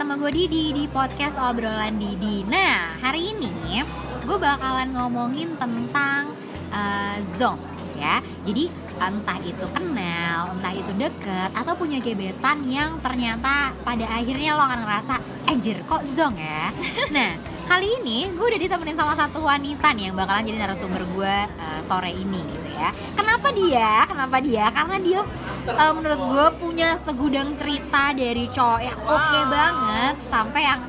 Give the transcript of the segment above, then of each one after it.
sama gue Didi di podcast obrolan Didi. Nah, hari ini gue bakalan ngomongin tentang uh, zong ya. Jadi entah itu kenal, entah itu deket, atau punya gebetan yang ternyata pada akhirnya lo akan ngerasa, anjir kok zong ya. Nah, kali ini gue udah ditemenin sama satu wanita nih yang bakalan jadi narasumber gue uh, sore ini gitu ya. Kenapa dia? Kenapa dia? Karena dia uh, menurut gue punya segudang cerita dari cowok yang oke okay banget sampai yang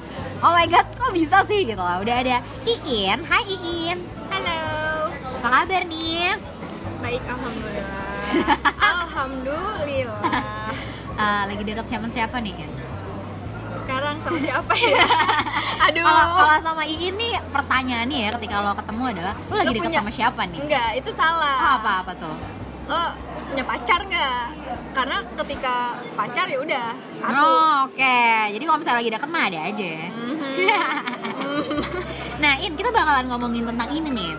oh my god kok bisa sih gitu lah. Udah ada Iin. Hai Iin. Halo. Apa kabar nih? Baik, alhamdulillah. alhamdulillah. Uh, lagi deket siapa siapa nih kan? Sekarang sama siapa ya? Aduh. Kalau kalau sama Iin nih pertanyaannya ya ketika lo ketemu adalah lo lagi punya- sama siapa nih? Enggak, itu salah. Oh, apa apa tuh? Lo punya pacar nggak? Karena ketika pacar ya udah satu. Oh, oke. Jadi kalau misalnya lagi deket mah ada aja ya. nah, In, kita bakalan ngomongin tentang ini nih.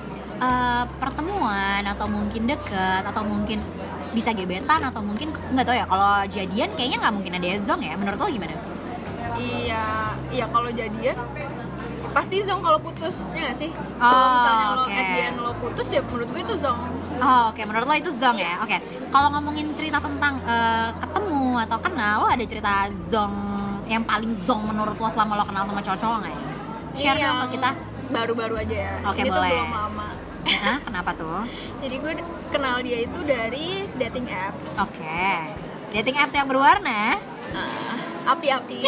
Eh, pertemuan atau mungkin deket atau mungkin bisa gebetan atau mungkin nggak tahu ya kalau jadian kayaknya nggak mungkin ada zong ya menurut lo gimana? Iya, iya kalau jadian pasti zong kalau putus ya nggak sih? Oh, kalau misalnya lo oke. at the end lo putus ya menurut gue itu zong. Oh, oke menurut lo itu zong ya? Oke. Kalau ngomongin cerita tentang eh, ketemu atau kenal, lo ada cerita zong yang paling zong menurut lo selama lo kenal sama cowok-cowok nggak ya? Share Ini dong ke kita. Baru-baru aja ya. Oke, Ini tuh boleh. belum lama. Hah, kenapa tuh? Jadi gue kenal dia itu dari dating apps. Oke. Dating apps yang berwarna, Ah, api-api.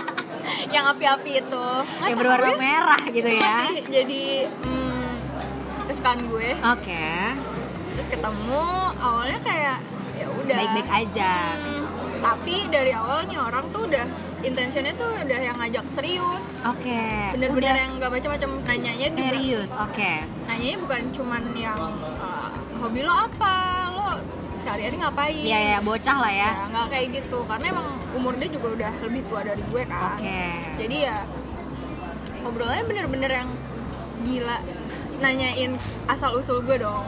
yang api-api itu. Yang berwarna ya, merah gitu itu ya. Masih jadi hmm, kesukaan gue. Oke. Terus ketemu awalnya kayak ya udah. Baik-baik aja. Hmm, tapi dari awal nih orang tuh udah intentionnya tuh udah yang ngajak serius. Oke. Bener-bener Udah yang gak macam-macam nanyanya juga. serius. Oke. Nanyanya bukan cuman yang uh, hobi lo apa, lo sehari-hari ngapain. Iya ya, bocah lah ya. Ya, nggak kayak gitu karena emang umur dia juga udah lebih tua dari gue kan Oke. jadi ya obrolannya bener-bener yang gila nanyain asal usul gue dong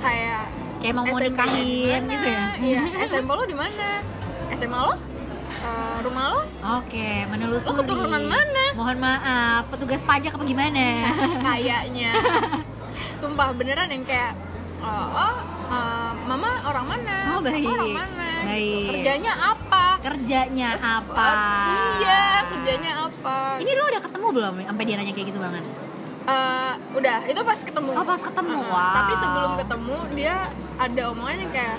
kayak Kayak mau nikahin gitu ya? iya SMP lo di mana SMA lo Eh, rumah lo Oke, menelusuri. Lo keturunan mana? Mohon maaf, petugas pajak apa gimana? kayaknya sumpah beneran yang kayak oh, oh, eh, mama orang mana Oh, baik. Orang mana Baik. kerjanya apa Kerjanya apa? iya kerjanya apa Ini lo udah ketemu belum sampai dia nanya kayak gitu banget? Eh, udah itu pas ketemu Oh, pas ketemu. Uh-uh. Wow. tapi sebelum ketemu dia ada omongan yang kayak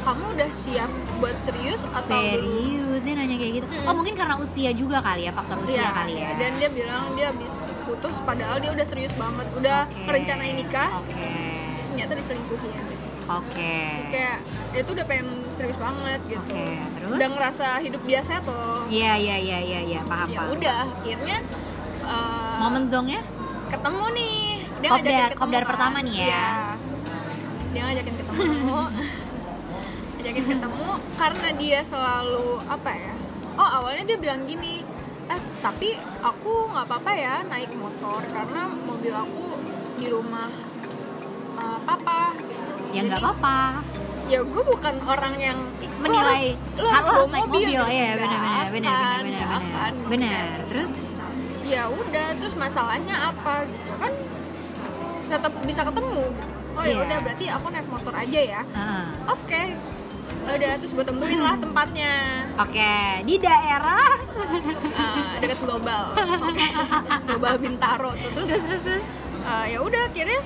kamu udah siap buat serius atau belum?" Serius, dia nanya kayak gitu. Oh, mungkin karena usia juga kali ya, faktor usia Iya, kali ya. dan dia bilang dia habis putus padahal dia udah serius banget udah Oke. ngerencanain nikah Oke. ternyata diselingkuhin gitu Oke. kayak dia tuh udah pengen serius banget gitu Oke, terus? udah ngerasa hidup biasa tuh Iya, iya, iya, iya, iya, paham, ya paham. udah akhirnya eh, Momen zongnya? Ketemu nih dia Kopdar- ngajakin ketemu kopdar kan. pertama nih ya? Iya. dia ngajakin ketemu ngajakin ketemu karena dia selalu apa ya oh awalnya dia bilang gini eh tapi aku nggak apa-apa ya naik motor karena mobil aku di rumah uh, papa gitu. Ya nggak apa-apa. ya gue bukan orang yang "Lo Menilai harus, harus, harus naik mobil. Iya, Nggak benar, benar, benar, benar, benar. Benar. Terus? Ya udah terus masalahnya apa gitu kan? Tetap bisa ketemu. Oh ya Iya. udah berarti aku naik motor aja ya? Heeh. oke. Udah terus gue temuin lah tempatnya. Oke, di daerah. Eh, deket global. Oke. global bintaro tuh. Terus eh, ya udah akhirnya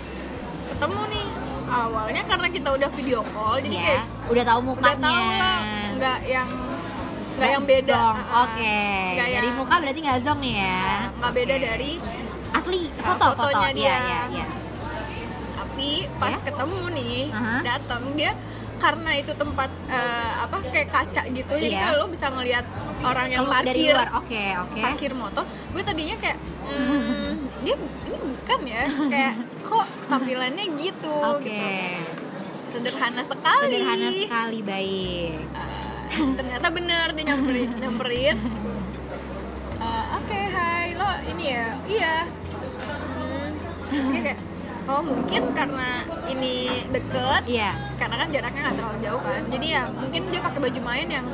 ketemu nih. Awalnya karena kita udah video call jadi ya, kayak udah tahu udah mukanya. tahu lah nggak yang nggak yang beda Zong. Ah. Oke. Nggak Dari yang- muka berarti nggak zong nih ya. nggak beda Oke. dari asli Ah, foto foto. fotonya dia. iya, iya. tapi pas Ya? ketemu nih Aha. datang dia karena itu tempat eh, apa kayak kaca gitu jadi Iya. kan lo bisa ngelihat orang yang dari parkir luar. Oke, oke. parkir motor gue tadinya kayak hmm, dia ini bukan ya kayak kok tampilannya gitu Oke. gitu sederhana sekali Sederhana sekali, baik. Eh, ternyata bener dia nyamperin nyamperin. Eh, oke hai. Lo ini ya? Iya. Hmm. Terus kayak oh mungkin karena ini deket Iya, karena kan jaraknya nggak terlalu jauh kan. Jadi ya mungkin dia pakai baju main yang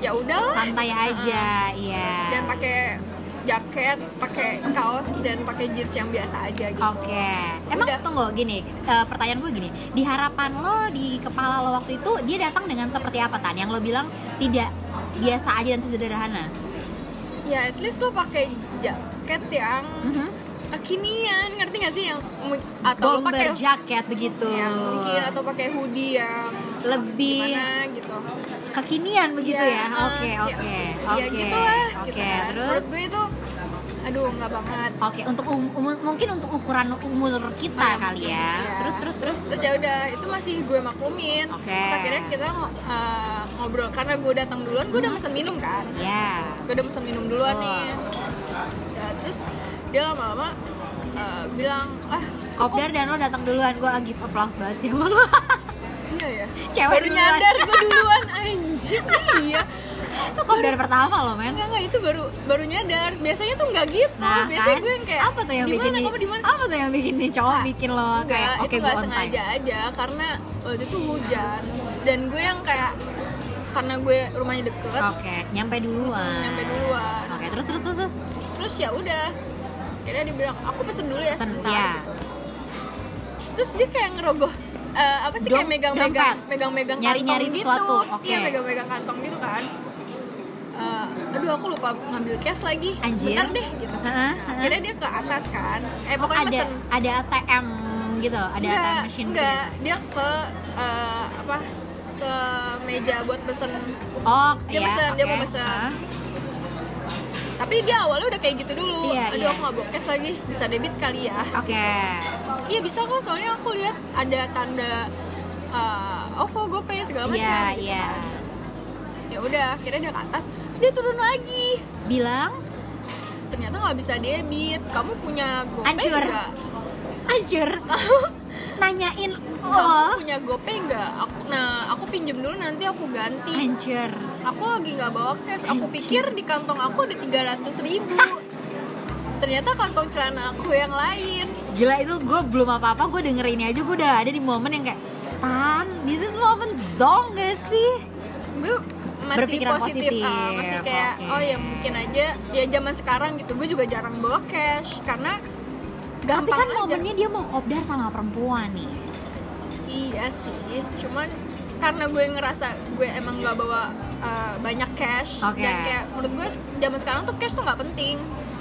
ya udahlah. Santai aja, iya. dan pakai jaket pakai kaos dan pakai jeans yang biasa aja gitu Oke, emang Udah. tunggu gini, eh, pertanyaan gue gini, di harapan lo di kepala lo waktu itu dia datang dengan seperti apa tan? Yang lo bilang tidak biasa aja dan sederhana. ya at least lo pakai jaket yang Mhm. kekinian ngerti gak sih yang atau Bomber pakai jacket begitu. yang mungkin atau pakai hoodie yang Lebih gimana gitu kekinian begitu ya? Oke, ya- oke, ya oke. gitu lah Oke, gitu terus menurut gue itu aduh nggak banget Oke, untuk um- um- mungkin untuk ukuran umur kita kali ya. iya. Terus terus terus. terus ya udah itu masih gue maklumin Oke. Terus akhirnya kita eh, ngobrol karena gue datang duluan gue udah pesan minum kan Ya. gue udah pesan minum duluan Oh. nih Ya, terus dia lama-lama eh, bilang ah Kopdar dan lo datang duluan, gue give applause banget sih sama lo. iya ya Cewek baru duluan. nyadar gue duluan anjir iya Itu kopdar pertama lo men. enggak enggak itu baru baru nyadar biasanya tuh nggak gitu Nah, biasanya kan? gue yang kayak apa tuh yang di bikin kamu di mana Apa tuh yang bikin nih cowok Nggak, bikin lo enggak kayak oke gue on time. sengaja aja karena waktu itu hujan dan gue yang kayak karena gue rumahnya deket Oke, nyampe duluan. nyampe duluan Oke, terus terus terus. terus. terus ya udah akhirnya dia bilang aku pesen dulu ya Pesen, sebentar ya. gitu terus dia kayak ngerogoh eh, apa sih Dom- kayak megang-megang megang-megang Nyari-nyari kantong sesuatu, gitu oke. iya megang-megang kantong gitu kan Eh, aduh aku lupa ngambil cash lagi Anjir. sebentar deh gitu Nah, heeh. akhirnya dia ke atas kan eh Oh, pokoknya ada pesen ada ATM gitu, ada enggak, ATM machine enggak gitu. dia ke eh, apa ke meja buat pesen Oh, Dia iya, pesen, dia oke. mau pesen. Hah? Tapi dia awalnya udah kayak gitu dulu Iya, aduh iya. aku nggak bawa cash lagi bisa debit kali ya Oke. Iya bisa kok, soalnya aku lihat ada tanda uh, OVO, GoPay segala macam. Iya, gitu iya. kan. Ya udah, akhirnya dia ke atas, terus dia turun lagi. Bilang Ternyata nggak bisa debit. Kamu punya GoPay nggak? anjir. Nanyain Kamu lo. punya GoPay nggak? Aku, nah, aku pinjem dulu nanti aku ganti. Anjir. Aku lagi nggak bawa cash. Aku Anjir. pikir di kantong aku ada 300 ribu. Ternyata kantong celana aku yang lain. Gila itu gue belum apa-apa, gue denger ini aja gue udah ada di momen yang kayak Tan, this is moment zong gak sih? gue masih Berpikiran positif, positif, ah, masih kayak oke. oh ya mungkin aja ya zaman sekarang gitu gue juga jarang bawa cash karena Tapi gampang kan aja. momennya dia mau kopdar sama perempuan nih iya sih cuman karena gue ngerasa gue emang nggak bawa uh, banyak cash Oke. dan kayak menurut gue zaman sekarang tuh cash tuh nggak penting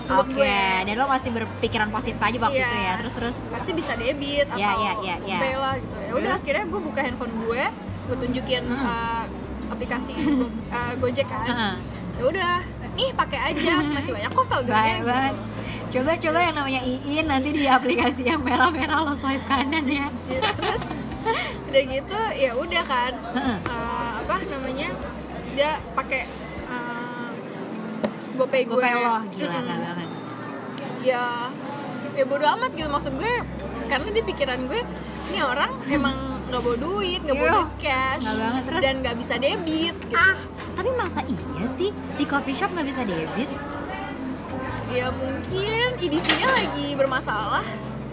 Oke, gue dan lo masih berpikiran positif aja waktu Iya. itu ya Terus terus pasti bisa debit atau Ya, ya, ya, ya. GoPay lah gitu ya udah akhirnya gue buka handphone gue gue tunjukin Hmm. uh, aplikasi uh, Gojek kan Heeh. ya udah nih pakai aja masih banyak kok saldonya gitu. banget Coba-coba yang namanya Iin nanti di aplikasi yang merah-merah lo swipe kanan ya terus udah gitu ya udah kan. Eh, apa namanya dia pakai eh, gopay gue Gue lo, gila Mm-mm. gak banget. Ya ya bodo amat gitu. Maksud gue karena di pikiran gue ini orang emang nggak bawa duit nggak bawa duit cash nggak banget, terus? dan nggak bisa debit gitu. Ah, tapi masa iya sih? Di coffee shop nggak bisa debit? ya mungkin edisinya lagi bermasalah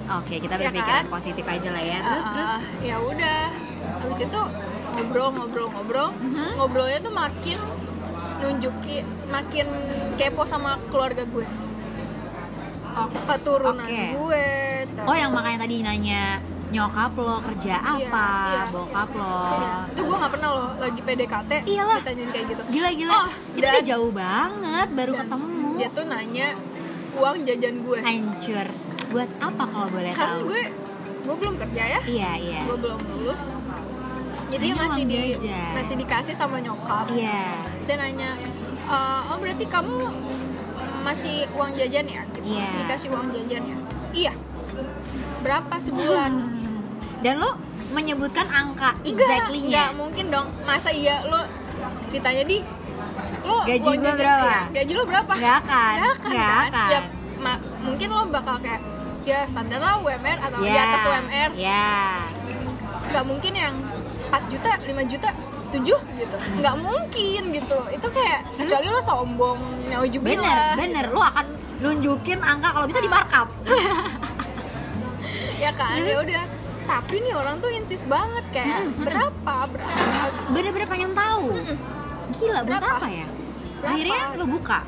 Oke, kita Ya berpikiran kan? positif aja lah ya. Terus Ah, terus ya udah habis itu ngobrol ngobrol ngobrol Mhm. ngobrolnya tuh makin nunjukin makin kepo sama keluarga gue keturunan Oke. gue ter- Oh, yang makanya tadi nanya nyokap lo kerja apa, iya. bokap lo. Iya. itu gue nggak pernah loh lagi PDKT Iyalah. ditanyain kayak gitu Gila gila. Oh, itu dan- udah jauh banget baru Dan ketemu. dia tuh nanya uang jajan gue Hancur. Buat apa kalau boleh karena tahu? gue gue belum kerja ya Iya, iya. gue belum lulus jadi Hanya masih di jajan. masih dikasih sama nyokap Iya. Terus dia nanya "E, oh berarti kamu masih uang jajan ya Gitu. Iya. masih dikasih uang jajan ya iya berapa sebulan Dan lo menyebutkan angka exactly-nya. enggak mungkin dong masa iya lo ditanya di lo Gaji uang gua jajan- berapa? iya, gaji lo berapa Nggak akan, nggak akan, nggak kan? akan. ya ma- mungkin lo bakal kayak ya standar lah UMR atau di Iya. atas UMR Iya. nggak mungkin yang 4 juta 5 juta 7 gitu nggak mungkin gitu itu kayak kecuali lo sombong Bener, naujubillah bener. Lo akan nunjukin angka kalau bisa di markup. ya kan ya udah tapi nih orang tuh insis banget kayak Hmm, hmm. berapa berapa bener-bener pengen tahu gila buat Berapa? apa ya Berapa? akhirnya lu buka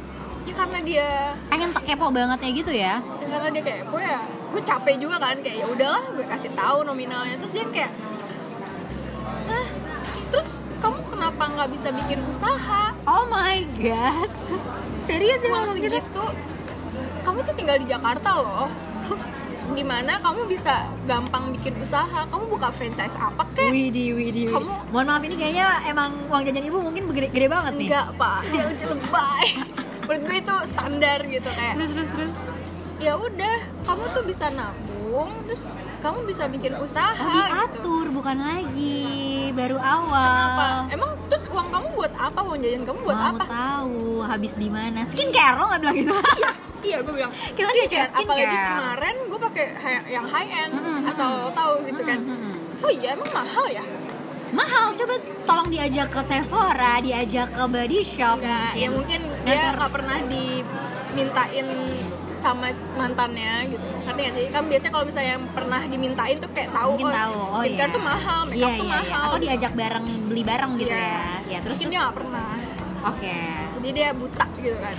ya karena dia pengen kepo gitu ya ya karena dia kayak gue ya gue capek juga kan kayak ya udahlah gue kasih tahu nominalnya. Terus dia kayak Hah? terus kamu kenapa nggak bisa bikin usaha? Oh my god. Serius dia uang ngomong gitu segitu kamu tuh tinggal di Jakarta loh. Di mana kamu bisa gampang bikin usaha? Kamu buka franchise apa kek? Widih, widih. Kamu- Mohon maaf ini kayaknya emang uang jajan ibu mungkin gede, gede banget nih. enggak pak. Dia lebay. Menurut gue itu standar gitu kayak Terus terus terus. Ya udah kamu tuh bisa nabung terus kamu bisa bikin usaha Oh gitu diatur bukan lagi baru apa awal. emang terus uang kamu buat apa uang jajan kamu buat Mau apa tahu habis di mana? Skincare lo nggak bilang gitu? iya gue bilang Kita kan skincare skincare. apalagi kemarin gue pakai yang high end Mm-mm, asal lo tahu gitu kan Mm-mm. oh iya emang mahal ya Mahal, coba tolong diajak ke Sephora, diajak ke Body Shop. Enggak, ya mungkin dia nggak pernah dimintain sama mantannya gitu ngerti gak sih kan biasanya kalau misalnya yang pernah dimintain tuh kayak tahu mungkin tahu. Oh skincare iya. tuh mahal makeup Iya, tuh iya, iya. mahal Atau diajak bareng beli bareng gitu Iya. ya. Ya terus mungkin terus. dia nggak pernah Oke. jadi dia buta gitu kan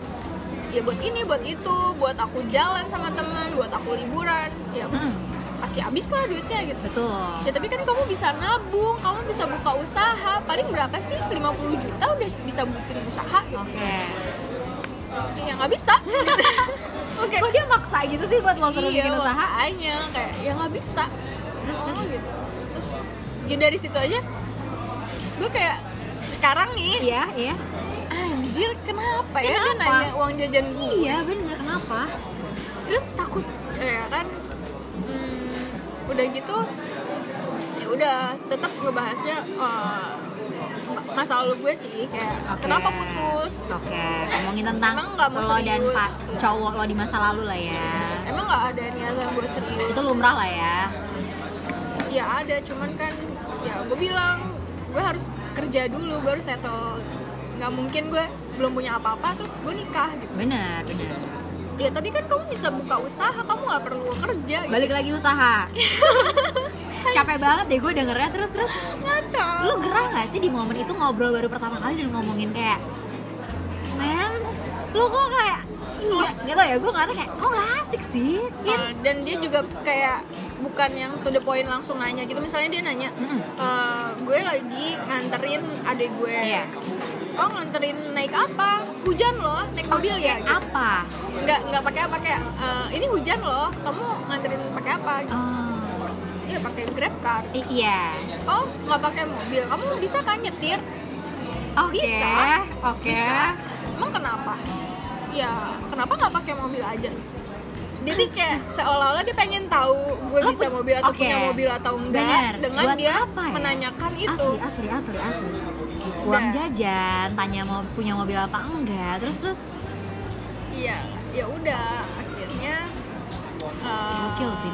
ya buat ini buat itu buat aku jalan sama teman buat aku liburan ya Hmm, pasti habis lah duitnya gitu betul. ya tapi kan kamu bisa nabung kamu bisa buka usaha paling berapa sih 50 juta udah bisa bikin usaha gitu Oke. Ya nggak bisa Oke. Kok dia maksa gitu sih buat lo suruh bikin usaha? makanya kayak ya nggak bisa terus terus gitu terus ya dari situ aja gue kayak sekarang nih Iya, iya. anjir kenapa, ya dia Kenapa? nanya uang jajan gue Iya, bener. Kenapa? terus takut ya kan hmm, udah gitu ya udah tetap ngebahasnya eh, masa lalu gue sih kayak Oke. kenapa putus Oke, ngomongin tentang Emang nggak mau lo dan serius? pak cowok lo di masa lalu lah ya. emang nggak ada niatan buat serius Itu lumrah lah ya. ya ada cuman kan ya gue bilang gue harus kerja dulu baru settle nggak mungkin gue belum punya apa-apa terus gue nikah gitu Bener, bener. ya tapi kan kamu bisa buka usaha kamu nggak perlu kerja gitu. Balik lagi usaha. Capek banget deh gue dengernya terus terus. nggak tahu Lu gerah gak sih di momen itu ngobrol baru pertama kali dan ngomongin kayak, men, lu kok kayak enggak gitu ya gue ngeliatnya kayak kok gak asik sih Gin?" Uh, dan dia juga kayak bukan yang to the point langsung nanya gitu misalnya dia nanya Mm-mm. "Eh, gue lagi nganterin adik gue Iya. oh nganterin naik apa hujan loh naik mobil ya gitu. apa nggak nggak pakai apa kayak "Eh, ini hujan loh kamu nganterin pakai apa gitu. oh, Iya pakai grab car. i- iya Oh nggak pakai mobil. Kamu bisa kan nyetir? oke Bisa. oke Bisa. Emang kenapa? Ya kenapa nggak pakai mobil aja? Jadi kayak seolah-olah dia pengen tahu gue bisa mobil atau oke. punya mobil atau enggak Bener. dengan Buat dia apa ya? menanyakan itu. asli asli asli asli uang Udah. jajan tanya mau punya mobil apa enggak terus terus Iya, ya udah akhirnya eh, gokil sih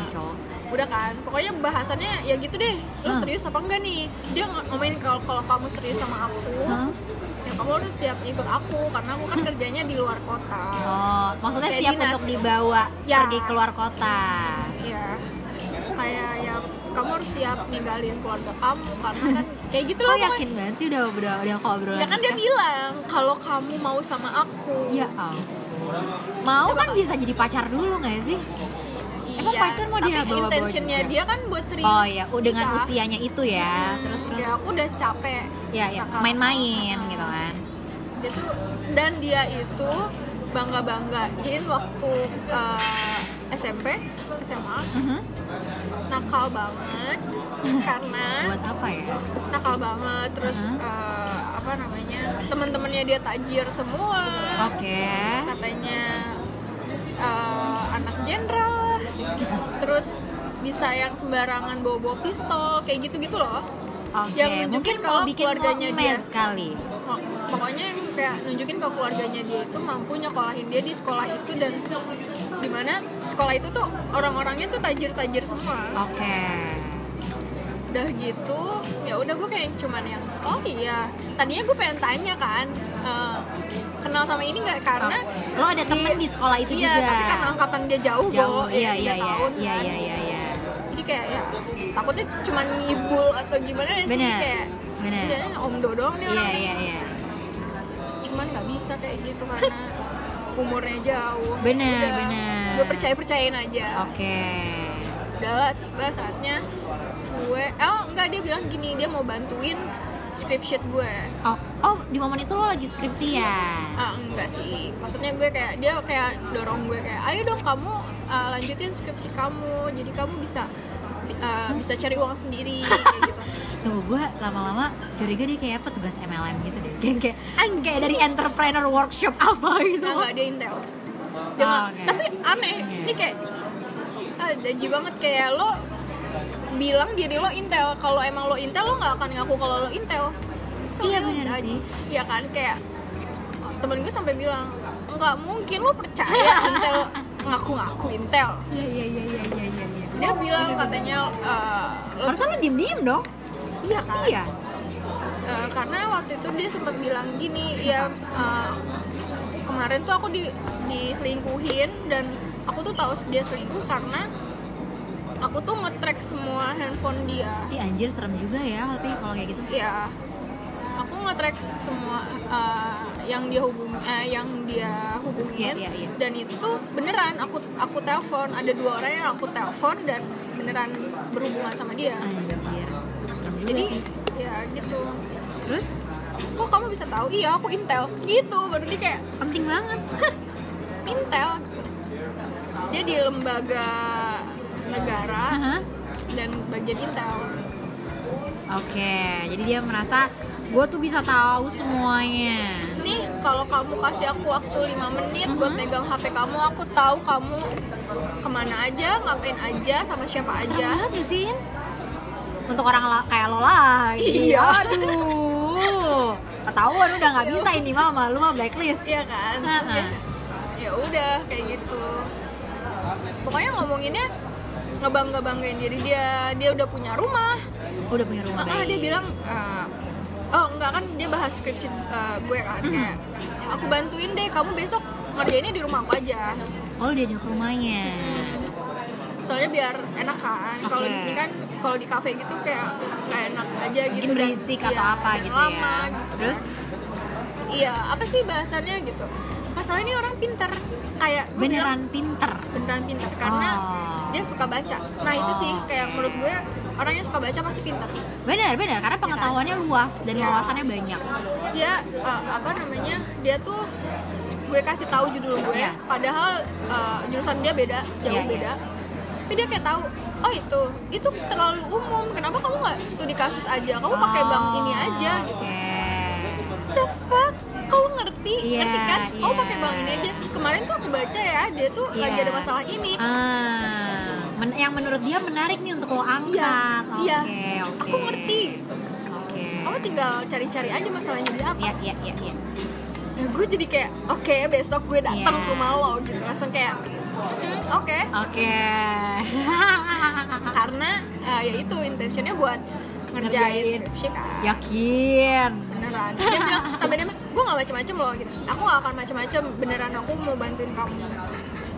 udah kan? Pokoknya bahasannya ya gitu deh. Lo Hah. serius apa enggak nih? Dia ng- ngomongin kalau kalau kamu serius sama aku Hah? ya kamu harus siap ikut aku karena aku kan kerjanya di luar kota. Oh maksudnya Kayak siap dinas untuk dibawa Ya. pergi keluar kota. Ya kayak ya kamu harus siap ninggalin keluarga kamu karena kan kayak gitu Kok loh yakin banget sih udah udah udah ngobrol ya kan dia bilang kalau kamu mau sama aku. Ya ampun. Mau kan bisa jadi pacar dulu nggak sih Emang Iya, pacar mau dia bawa-bawa intentionnya dia kan buat serius. Oh ya dengan nikah. usianya itu ya. Hmm, terus terus. Ya aku udah capek. Ya ya main-main gitu kan. Dia tuh dan dia itu bangga banggain waktu eh, SMP SMA Mhm. nakal banget. Karena buat apa ya? nakal banget. Terus Mhm. eh, apa namanya teman-temannya dia tajir semua. Oke. Katanya eh, anak jenderal. Terus bisa yang sembarangan bawa-bawa pistol kayak gitu-gitu loh Oke, Yang nunjukin mungkin kalau bikin keluarganya dia. sekali. Pok- pokoknya yang kayak nunjukin ke keluarganya dia itu mampu nyekolahin dia di sekolah itu dan di mana sekolah itu tuh orang-orangnya tuh tajir-tajir semua Oke. udah gitu ya udah gue kayak cuman yang oh iya. Tadinya gue pengen tanya kan eh, kenal sama ini nggak? Karena lo ada temen di sekolah itu iya juga. tapi karena angkatan dia jauh, jauh Bo, iya ya, iya iya tahun iya kan. iya iya iya. Jadi kayak ya takutnya cuman ngibul atau gimana sih? Bener, kayak bener. jadi om do doang nih iya orangnya. iya iya. Cuman nggak bisa kayak gitu karena umurnya jauh. Bener, Udah, bener. gue percaya percayain aja. Oke udahlah tiba saatnya gue oh enggak dia bilang gini dia mau bantuin script sheet gue. Oh oh di momen itu lo lagi skripsi ya ah enggak sih. Maksudnya gue kayak dia kayak dorong gue kayak ayo dong kamu uh, lanjutin skripsi kamu jadi kamu bisa uh, bisa cari uang sendiri kayak gitu. Tunggu gue lama-lama curiga dia kayak petugas MLM gitu deh. Kayak kayak, kayak dari entrepreneur workshop apa gitu. Enggak dia intel. Dia Oh, oke. tapi aneh Oke. ini kayak daji banget kayak lo bilang diri lo intel. Kalau emang lo intel lo nggak akan ngaku kalau lo intel. So, Iya, ya udah, sih. Iya kan kayak temen gue sampai bilang nggak mungkin lo percaya intel. Ngaku-ngaku intel. Iya iya iya iya iya iya iya. Dia bilang katanya eh, lo harusnya lo diem-diem dong. Iya kan? Iya. Eh, karena waktu itu dia sempat bilang gini ya eh, kemarin tuh aku di diselingkuhin dan aku tuh tahu dia selingkuh karena aku tuh nge-track semua handphone dia. Ih anjir serem juga ya tapi kalau kayak gitu. Ya aku nge-track semua eh, yang dia hubung eh, yang dia hubungin. Iya, iya, iya. dan itu tuh beneran aku aku telepon. Ada dua orang yang aku telepon dan beneran berhubungan sama dia. Anjir serem juga jadi sih. ya gitu. Terus kok kamu bisa tahu iya aku intel gitu baru dia kayak penting banget intel gitu. dia di lembaga negara Aha. dan bagian intel oke jadi dia merasa gue tuh bisa tahu semuanya nih kalau kamu kasih aku waktu 5 menit buat Mhm. megang HP kamu aku tahu kamu ke mana aja ngapain aja sama siapa aja banget gak sih untuk orang kayak lo lagi Iya. aduh ketahuan udah nggak bisa ini mama lu mah blacklist. Iya kan? Dia, ya udah kayak gitu. Pokoknya ngomonginnya ngebangga banggain diri dia. Dia udah punya rumah. Udah punya rumah Ah, baik. dia bilang eh, oh enggak kan dia bahas skripsi eh, gue kan kayak aku bantuin deh kamu besok ngerjainnya di rumah aku aja. Oh diajak ke rumahnya soalnya biar enak kan. Kalau Oke. di sini kan kalau di kafe gitu kayak nggak enak aja gitu mungkin dan- berisik iya, atau apa gitu lama, ya gitu. terus? Iya apa sih bahasannya gitu? Masalah ini orang pinter. Kayak gue bilang beneran pinter? Beneran pinter karena Oh. dia suka baca. Nah itu sih Oh, kayak menurut gue orang yang suka baca pasti pinter. Bener bener. Karena pengetahuannya luas dan Iya. wawasannya banyak. Dia eh, apa namanya dia tuh gue kasih tahu judul gue. Iya. padahal eh, jurusan dia beda jauh Iya, iya. beda tapi dia kayak tahu oh itu itu terlalu umum. Kenapa kamu nggak studi kasus aja? Kamu pakai bank ini aja Oh, gitu the fuck? Kamu ngerti? Iya, ngerti kan? kamu iya. pakai bank ini aja. Kemarin tuh aku baca ya dia tuh Iya. lagi ada masalah ini. Ah. Men- yang menurut dia menarik nih untuk lo angkat. oke iya. Oke aku ngerti. Gitu oke. Kamu tinggal cari-cari aja masalahnya di apa. Ya ya ya ya Nah, gue jadi kayak oke besok gue datang Iya. ke rumah lo gitu. Langsung kayak "Hmm, oke. Oke. Karena eh, ya itu intentionnya buat ngerjain skripsi kan. Yakin. Beneran. Dia bilang sampai dia gue gak macem-macem loh gitu. Aku gak akan macem-macem. Beneran aku mau bantuin kamu.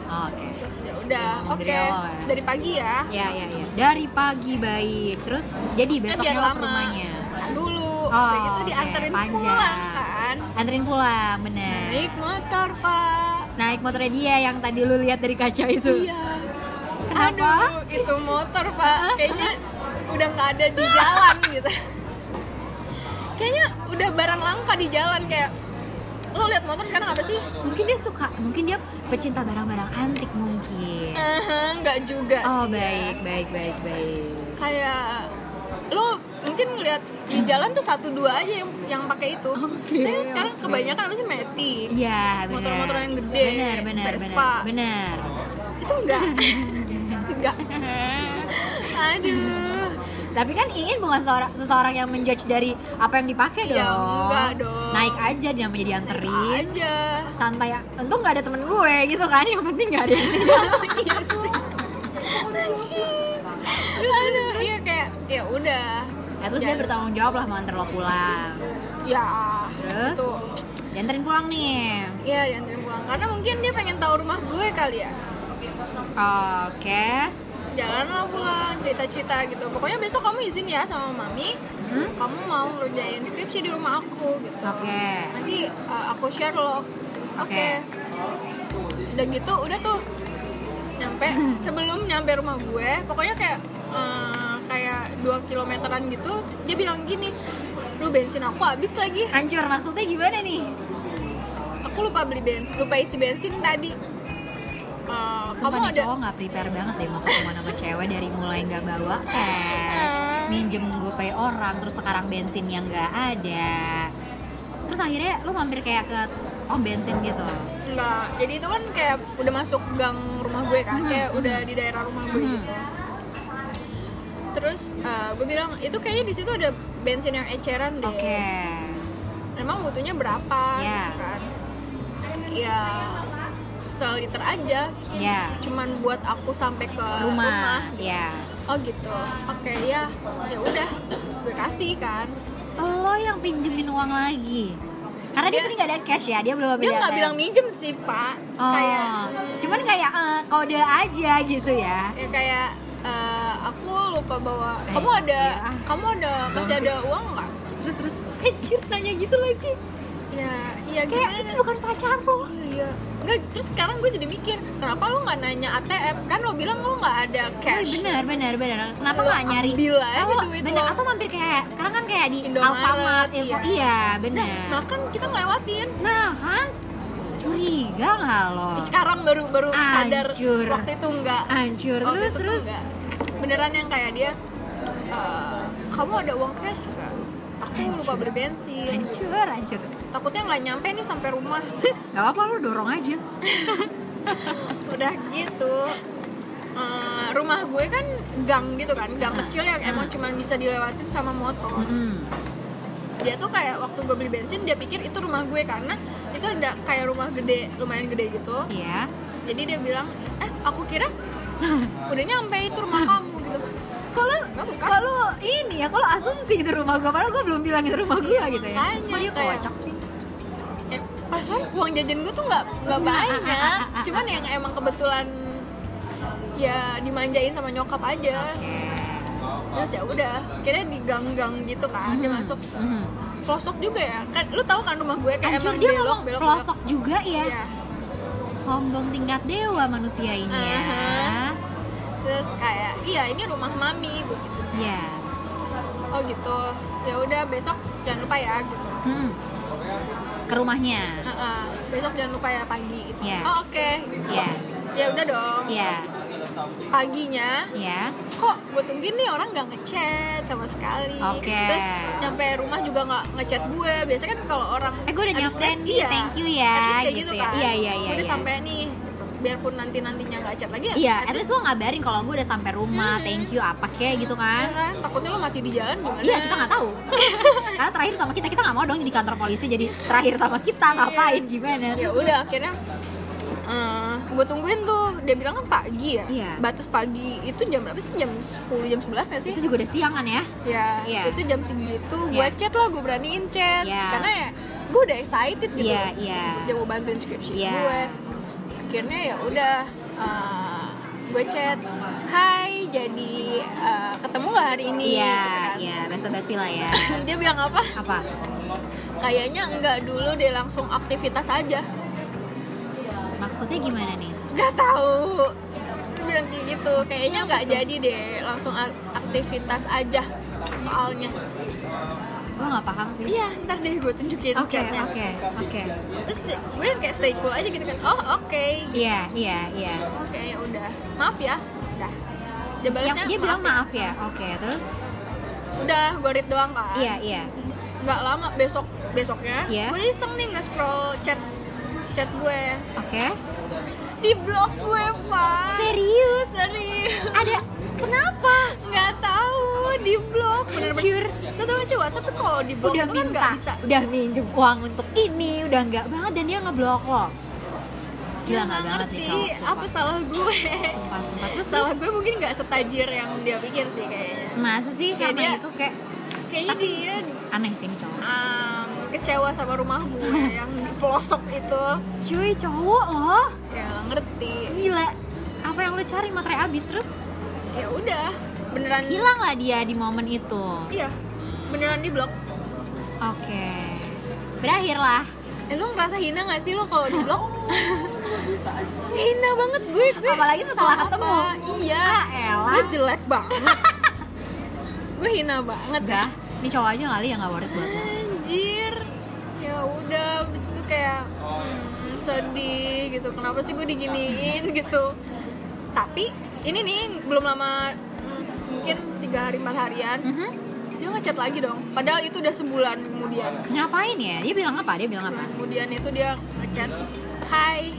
Oke. Terus ya udah oke. dari awal ya. dari pagi ya? Ya ya ya dari pagi baik. Terus jadi Ya, besoknya lo ke rumahnya? Dulu. Oh, udah gitu dianterin panjang. pulang kan. Anterin pulang bener. Naik motor pak naik motornya dia yang tadi lu lihat dari kaca itu. Iya. Kenapa? aduh itu motor pak. Kayaknya udah nggak ada di jalan gitu. Kayaknya udah barang langka di jalan kayak lo lihat motor sekarang apa sih? Mungkin dia suka mungkin dia pecinta barang-barang antik mungkin. Eh, nggak juga oh sih ya. baik baik baik baik. Kayak lo mungkin ngeliat di jalan tuh satu dua aja yang yang pakai itu. Oke, Nah, sekarang oke. kebanyakan apa sih Matic iya benar Motor-motor yang gede, benar benar Vespa. benar benar itu enggak? Enggak. Aduh. Tapi kan Iin bukan seorang seseorang yang menjudge dari apa yang dipakai dong. Ya, enggak dong. naik aja dia menjadi dianterin aja. Santai untung nggak ada temen gue gitu kan yang penting nggak ada yang iya sih. Aduh iya kayak ya udah ya terus dia Jangan- bertanggung jawab lah mau antar lo pulang. Ya. Terus? tuh dianterin pulang nih. Iya dianterin pulang. Karena mungkin dia pengen tahu rumah gue kali ya. Oke. Jalan lah pulang cerita-cerita gitu. Pokoknya besok kamu izin ya sama mami. Hmm? kamu mau ngerjain skripsi di rumah aku gitu. Oke. Nanti uh, aku share lo. Oke. Oke. udah gitu udah tuh. Nyampe. Sebelum nyampe rumah gue pokoknya kayak uh, kayak dua kilometeran gitu dia bilang gini lu bensin aku habis lagi hancur maksudnya gimana nih aku lupa beli bensin lupa isi bensin tadi Uh, Sumpah kamu ada cowok gak prepare banget deh mau ketemu sama cewek dari mulai nggak bawa cash minjem gopay orang terus sekarang bensin yang nggak ada terus akhirnya lu mampir kayak ke pom bensin gitu Enggak, jadi itu kan kayak udah masuk gang rumah gue kan, Mhm, kayak mhm. udah di daerah rumah gue Mhm. gitu. Terus uh, gue bilang itu kayaknya di situ ada bensin yang eceran deh. oke Emang butuhnya berapa? Ya. Gitu kan? Ya seliter aja, ya cuman buat aku sampai ke rumah ya Oh gitu. Oke ya, ya udah gue kasih kan. lo yang pinjemin uang lagi karena dia Dia- tadi nggak ada cash ya dia belum Dia nggak bilang minjem sih pak, oh. kayak cuman kayak eh, kode aja gitu ya ya kayak eh, aku lupa bawa. Eh, kamu ada iya. kamu ada masih ada uang nggak? Terus terus. Anjir nanya gitu lagi. Ya iya kayak gimana? itu bukan pacar lo. Iya. Iya nggak terus sekarang gue jadi mikir kenapa lo nggak nanya ATM kan lo bilang lo nggak ada Oh, cash. bener bener bener kenapa nggak nyari? ambil aja Oh, duit bener lo. atau mampir kayak sekarang kan kayak di Indomaret, Alfamart info iya. iya bener nah kan kita ngelewatin. Nah kan? Curiga nggak lo? Sekarang baru baru sadar waktu itu enggak hancur Waktu terus terus? enggak. Beneran yang kayak dia eh, kamu ada uang cash gak? aku lupa beli bensin. Hancur hancur. Takutnya nggak nyampe nih sampai rumah. Nggak apa-apa lo dorong aja. Udah gitu. Eh, rumah gue kan gang gitu kan gang Hmm. kecil yang emang cuman bisa dilewatin sama motor. Mm-mm. dia tuh kayak waktu gue beli bensin dia pikir itu rumah gue karena itu ada kayak rumah gede lumayan gede gitu. Iya. Jadi dia bilang eh aku kira udah nyampe itu rumah kamu kalau kalau ini ya kalau asumsi itu rumah gue padahal gue belum bilang itu rumah gue Iya, gitu ya. makanya, kok dia kayak- kocak sih? Eh, perasaan uang jajan gue tuh nggak nggak banyak. Cuman yang emang kebetulan ya dimanjain sama nyokap aja. Oke. Terus ya udah kira di gang-gang gitu kan dia Mhm. masuk Mhm. pelosok juga ya. Kan lu tahu kan rumah gue kayak Hancur emang dia belok ngomong belok pelosok juga ya? Iya. sombong tingkat dewa manusia ini ya. Aha. Terus kayak iya ini rumah mami gue gitu ya oh gitu ya udah besok jangan lupa ya gitu Hmm. ke rumahnya Heeh. besok jangan lupa ya pagi gitu. Iya. oh oke ya ya udah dong ya paginya ya kok gue tungguin nih orang nggak ngechat sama sekali Oke. terus nyampe rumah juga nggak ngechat gue biasanya kan kalau orang eh gue udah nyampe nih iya, thank you ya kayak gitu, gitu, ya kan iya iya iya gue udah iya. sampai nih gitu. Biarpun nanti nantinya nggak chat lagi ya Iya, at at least gue ngabarin kalau gue udah sampai rumah, Hmm. thank you apa kek gitu ya kan. kan takutnya lo mati di jalan gimana Iya, kita nggak tahu. Karena terakhir sama kita, kita nggak mau dong di kantor polisi jadi terakhir sama kita ngapain gimana? ya udah akhirnya gue tungguin tuh dia bilang kan pagi ya Iya. batas pagi itu jam berapa sih jam 10 jam 11 nggak sih itu juga udah siang kan ya? ya Iya. itu jam segitu gue Iya. chat lah gue beraniin chat Iya. karena ya gue udah excited gitu Iya, iya. dia mau bantuin skripsi Iya. gue akhirnya ya udah uh, gue chat Hai jadi uh, ketemu gak hari ini Iya, kan. iya, basa-basi lah ya. dia bilang apa Apa? kayaknya enggak dulu dia langsung aktivitas aja Maksudnya gimana nih? nggak tahu dia bilang kayak gitu kayaknya nggak jadi deh langsung ak- aktivitas aja soalnya Gue nggak paham sih. iya ntar deh gue tunjukin Oke, chatnya oke, oke. terus gue kayak stay cool aja gitu kan oh oke Iya, iya, iya. oke ya udah maaf ya udah dia balasnya Yang dia bilang ya. maaf ya. Oke, terus? udah gue read doang kan Iya, iya. nggak lama besok besoknya Iya. gue iseng nih nge scroll chat chat gue Oke. di blog gue pak Serius? serius Ada kenapa? nggak tahu di Hancur. bener-bener lo tau gak sih WhatsApp tuh kalau di blog udah itu kan minta, nggak bisa udah minjem uang untuk ini, udah nggak banget dan dia ngeblok lo. Gila Ya, nggak banget nih cowok. apa salah gue. Sumpah, sumpah. Terus, salah gue mungkin nggak setajir yang dia pikir sih kayaknya. Masa sih Kayak karena dia- itu kayak kayaknya dia aneh sih ini cowok. um, kecewa sama rumah gue yang di pelosok itu. Cuy cowok loh. Ya ngerti. Gila. Apa yang lu cari materai abis terus? Ya udah beneran. Hilang lah dia di momen itu. Iya. Beneran di blok. Oke. Berakhir lah eh lu ngerasa hina gak sih lo kalau di blok? Hina banget gue gue. Apalagi setelah ketemu. apa? iya. Ah, gue jelek banget. Gue hina banget. Udah ini cowok aja kali yang gak worth buat lo. Anjir. Ya udah abis itu kayak hmm, sedih gitu. Kenapa sih gue diginiin gitu? Tapi ini nih belum lama mungkin tiga hari empat harian Mhm. dia ngechat lagi dong. Padahal itu udah sebulan kemudian. Ngapain ya? Dia bilang apa? Dia bilang apa? Kemudian itu dia ngechat hai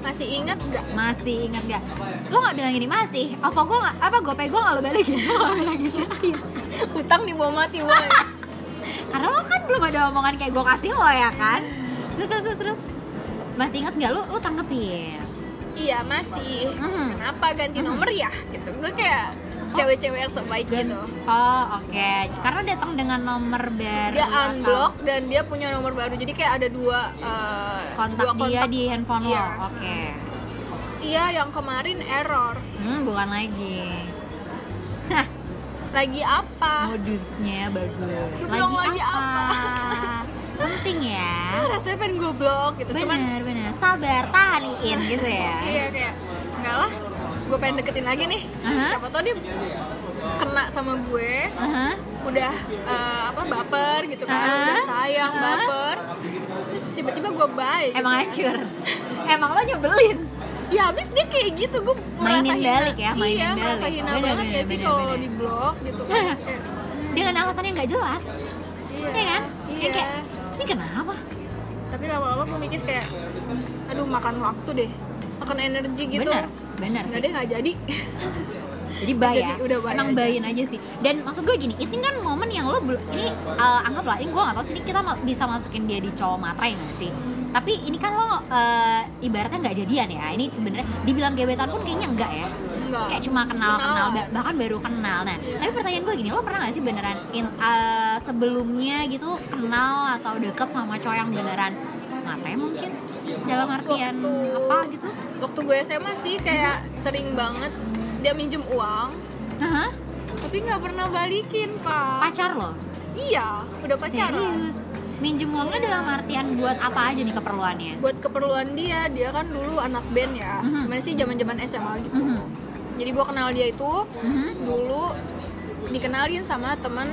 masih ingat nggak? Masih ingat gak lo nggak bilang gini masih. Apa gue nggak apa gue nggak lo balikin? Lo nggak bilang gitu utang mati boy. Karena lo kan belum ada omongan kayak gue kasih lo ya kan? Terus terus terus, terus. masih ingat gak lo lo tanggepin? Iya masih. Mhm. kenapa ganti nomor ya? Gitu. Gue kayak cewek-cewek yang sebaik Dan- gitu oh oke. Karena datang dengan nomor baru dia atau unblock dan dia punya nomor baru. Jadi kayak ada dua eh, kontak dua dia di handphone Iya. lo oke. Iya yang kemarin error. Hmm bukan lagi. Lagi apa? Modusnya bagus. Lagi, lagi apa? penting ya. Rasanya pengen gue blok gitu cuman bener bener. Sabar tahaniin gitu ya. Iya kayak enggak lah gue pengen deketin lagi nih. Aha. siapa tau dia kena sama gue. Aha. udah eh, apa baper gitu kan. Aha. udah sayang Aha. baper. Terus tiba-tiba gue baik. Emang hancur? Emang lo nyebelin? Ya habis dia kayak gitu gue Mainin merasa hina balik ya, mainin iya merasa balik. hina Bener, banget bener, ya sih kalau di blok gitu kan dengan alasan yang nggak jelas. Iya. Ya kan? Iya. Yang kayak ini kenapa? Tapi lama-lama gue mikir kayak aduh makan waktu deh makan energi gitu. Bener bener nggak deh nggak jadi. Jadi bay ya udah bay emang bayin aja sih. Dan maksud gue gini ini kan momen yang lo belum ini uh, anggaplah ini gue gak tau sih ini kita bisa masukin dia di cowok matrai nggak sih? Tapi ini kan lo uh, ibaratnya nggak jadian ya ini sebenarnya dibilang gebetan pun kayaknya enggak ya? Enggak kayak cuma kenal kenal. ba- bahkan baru kenal. Nah tapi pertanyaan gue gini lo pernah gak sih beneran in- uh, sebelumnya gitu kenal atau deket sama cowok yang beneran matrai mungkin? Dalam artian Waktu- apa gitu waktu gue SMA sih kayak sering banget dia minjem uang Hah? tapi nggak pernah balikin pak. Pacar lo? Iya udah pacaran. Serius? Minjem uangnya dalam artian buat apa aja nih keperluannya? Buat keperluan dia dia kan dulu anak band ya. Mhm. gimana sih zaman zaman SMA gitu. Mhm. jadi gue kenal dia itu Mhm. dulu dikenalin sama temen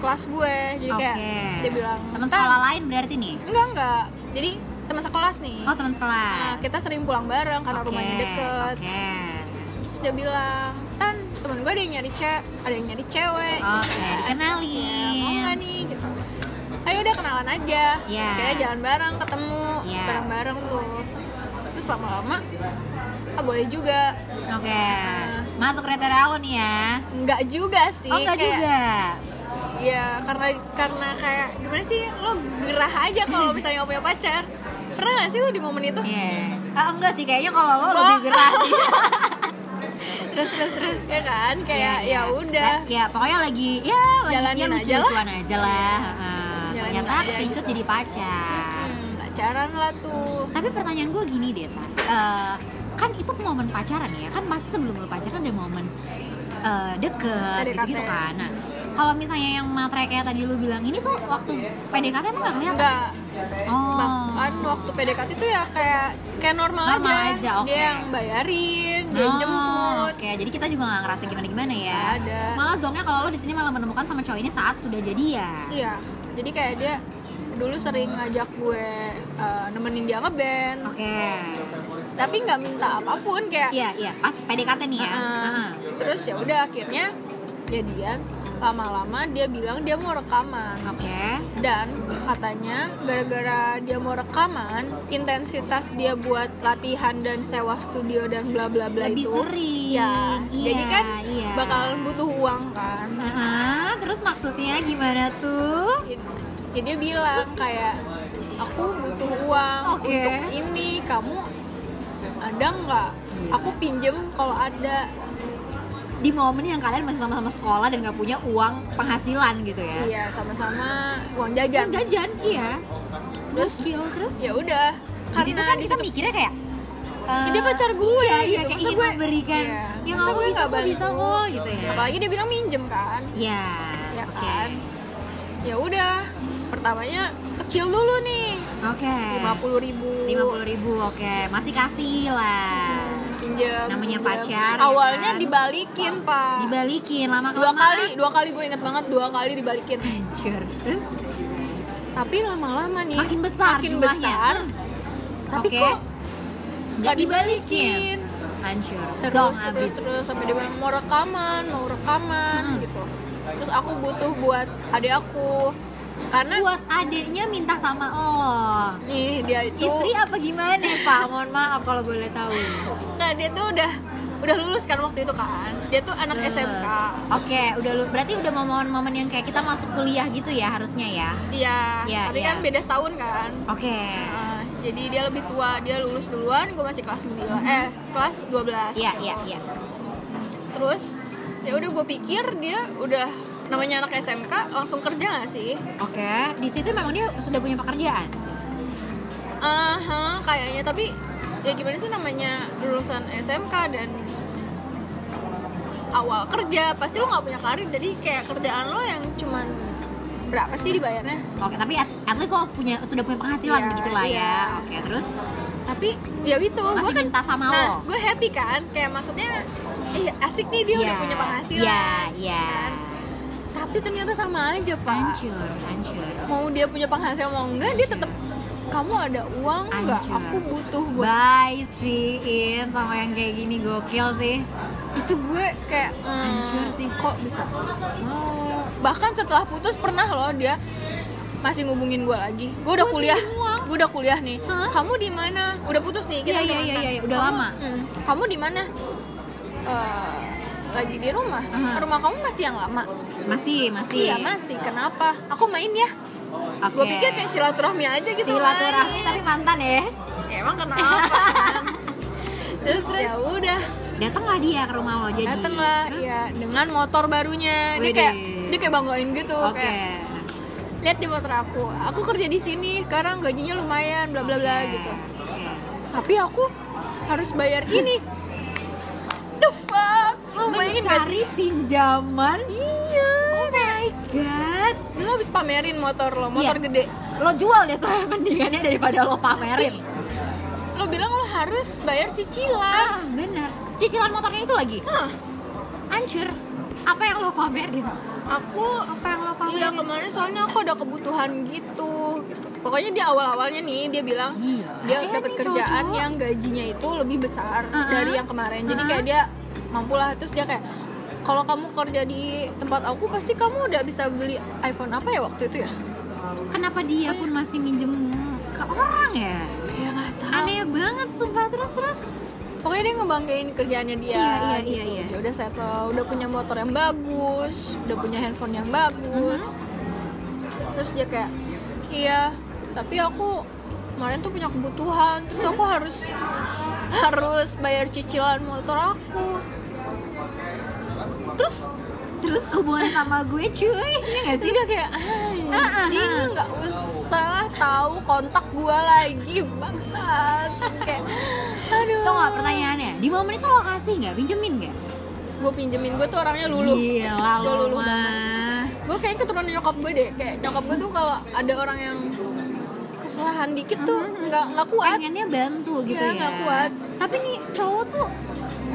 kelas gue. Jadi kayak Oke. dia bilang teman sekolah lain berarti nih? Enggak enggak. Jadi teman sekelas nih. Oh teman sekolah nah, kita sering pulang bareng karena Oke, rumahnya deket. oke. Terus dia bilang tan temen gue ada yang nyari cewek ada yang nyari cewek. Oke Ya, mau dikenalin nggak nih? Gitu. Ayo udah kenalan aja. Iya. akhirnya jalan bareng ketemu Iya. bareng-bareng tuh. Terus lama-lama ah boleh juga. Oke. Masuk kriteria lo nih ya? Enggak juga sih oh enggak kayak juga? Ya karena karena kayak gimana sih lo gerah aja kalau misalnya nggak punya pacar pernah gak sih lo di momen itu Iya. Ah, enggak sih kayaknya kalau lo Bo- lebih gerah sih. terus terus terus. ya kan kayak Iya, iya. ya udah Ya pokoknya lagi ya lagi Jalanin ya aja lucu-lucuan aja lah. Ah, Jalanin ternyata kepincut jadi pacar. hmm, pacaran lah tuh Tapi pertanyaan gue gini deh, Ta. Eh, kan itu momen pacaran ya, kan pasti sebelum lo pacaran ada momen eh, deket PDKT. gitu-gitu kan. Nah, kalau misalnya yang materai kayak tadi lu bilang ini tuh waktu PDKT emang gak kelihatan? enggak Oh. bahkan waktu PDKT tuh ya kayak kayak normal, Normal aja, aja, oke. dia yang bayarin dia yang Oh, jemput Oke, jadi kita juga gak ngerasa gimana-gimana ya. Nggak ada. Malah zongnya kalau lo di sini malah menemukan sama cowok ini saat sudah jadian. iya jadi kayak dia dulu sering ngajak gue uh, nemenin dia ngeband Oke. tapi nggak minta apa pun kayak Iya, iya, pas PDKT nih ya. "Ah." Heeh. terus ya udah akhirnya jadian lama-lama dia bilang dia mau rekaman Oke. dan katanya gara-gara dia mau rekaman intensitas dia buat latihan dan sewa studio dan bla bla bla Lebih itu sering. ya Iya, jadi kan iya. bakalan butuh uang kan Heeh, terus maksudnya gimana tuh? ya dia bilang kayak aku butuh uang Oke. untuk ini kamu ada nggak aku pinjem kalau ada di momen yang kalian masih sama-sama sekolah dan nggak punya uang penghasilan gitu ya? Iya sama-sama uang jajan. Kan jajan iya. Terus? Gokil, terus? Ya udah. Di situ kan kita mikirnya kayak eh, dia pacar gue iya, gitu. iya, kayak Masa gue- memberikan. iya. yang Masa gue bisa nggak bisa bantu? kok gitu ya. Apalagi dia bilang minjem kan. Ya ya oke. kan? Ya udah. Pertamanya kecil dulu nih. Oke. Lima puluh ribu. Lima puluh ribu oke. Masih kasih lah pinjam Namanya pinjam. pacar, ya awalnya kan? dibalikin pak dibalikin lama dua kali dua kali gue inget banget dua kali dibalikin Hancur. terus tapi lama-lama nih makin besar makin jumlahnya. besar tapi Oke. kok nggak dibalikin hancur terus Zong terus abis terus sampai dia mau rekaman mau rekaman Hmm. gitu terus aku butuh buat adik aku karena buat adiknya minta sama Allah. Nih dia itu istri apa gimana pak? Mohon maaf kalau boleh tahu. Nah dia tuh udah udah lulus kan waktu itu kan? Dia tuh anak Terus. SMK oke udah lu berarti udah momen-momen yang kayak kita masuk kuliah gitu ya harusnya ya? Iya Iya, tapi iya. kan beda setahun kan? Oke. Nah, jadi dia lebih tua dia lulus duluan gue masih kelas 9 eh kelas 12 iya iya iya. Terus ya udah gue pikir dia udah namanya anak SMK langsung kerja gak sih? Oke di situ memang dia sudah punya pekerjaan? Aha, kayaknya. Tapi ya gimana sih namanya lulusan SMK dan awal kerja? Pasti lo nggak punya karir jadi kayak kerjaan lo yang cuman berapa sih dibayarnya? Oke tapi at, at least lo punya sudah punya penghasilan Iya, begitu lah ya. iya. oke terus? Tapi ya itu gue kan minta sama nah lo. gue happy kan? Kayak maksudnya iya asik nih dia udah Iya, punya penghasilan. Iya iya tapi ternyata sama aja pak. Hancur hancur mau dia punya penghasilan mau enggak dia tetap kamu ada uang nggak aku butuh buat Bye sih In sama yang kayak gini gokil sih. Itu gue kayak hmm, Hancur sih. kok bisa? Mau bahkan setelah putus pernah loh dia masih ngubungin gue lagi. Gue udah kuliah. gue udah kuliah nih. Hah? kamu di mana? Udah putus nih kita Iya, iya, iya, iya, udah Kamu- lama. hmm, kamu di mana? Eh, lagi di rumah? Aha. rumah kamu masih yang lama? Masih masih. Iya masih. Kenapa? Aku main ya. Oke. gue pikir kayak silaturahmi aja gitu silaturahmi main. tapi mantan ya. Ya emang kenapa? Terus ya udah. Datanglah dia ke rumah lo jadi. Dateng lah Terus? ya dengan motor barunya. Dia Widih. kayak dia kayak banggain gitu Oke. kayak lihat di motor aku. Aku kerja di sini sekarang gajinya lumayan bla bla bla gitu. oke. tapi aku harus bayar ini bayangin sih? pinjaman? Iya. Oh my god. Lu habis pamerin motor lo motor Iya. gede. Lo jual deh tuh mendingannya daripada lo pamerin. Lo bilang lo harus bayar cicilan. Ah benar. Cicilan motornya itu lagi. Hah, hancur. Apa yang lo pamerin? Aku apa yang lo pamerin? Iya kemarin soalnya aku ada kebutuhan gitu. Pokoknya di awal-awalnya nih dia bilang Gila, dia ya dapat kerjaan cowok-cowok. yang gajinya itu lebih besar Uh-uh. dari yang kemarin. Jadi Uh-uh. kayak dia mampu lah terus dia kayak kalau kamu kerja di tempat aku pasti kamu udah bisa beli iPhone apa ya waktu itu ya? kenapa dia pun masih minjem ke orang ya Ya nggak tahu. aneh banget sumpah terus terus Pokoknya dia ngebanggain kerjaannya dia. Iya, iya, gitu. iya, iya. Dia udah settle, udah punya motor yang bagus, udah punya handphone yang bagus. Uh-huh. Terus dia kayak, iya, tapi aku kemarin tuh punya kebutuhan, terus aku harus harus bayar cicilan motor aku. Terus terus hubungan sama gue cuy. Ya gak sih? Dia kayak anjing lu nggak usah tahu kontak gua lagi bangsat. Kayak aduh. Tau gak pertanyaannya? Di momen itu lo kasih nggak? Pinjemin nggak? gue pinjemin. Gue tuh orangnya Gila Gua lo luluh mah gue kayak keturunan nyokap gue deh. Kayak nyokap gue tuh kalau ada orang yang kesalahan dikit tuh nggak nggak kuat. Pengennya bantu gitu Iya, ya. nggak kuat. Tapi nih cowok tuh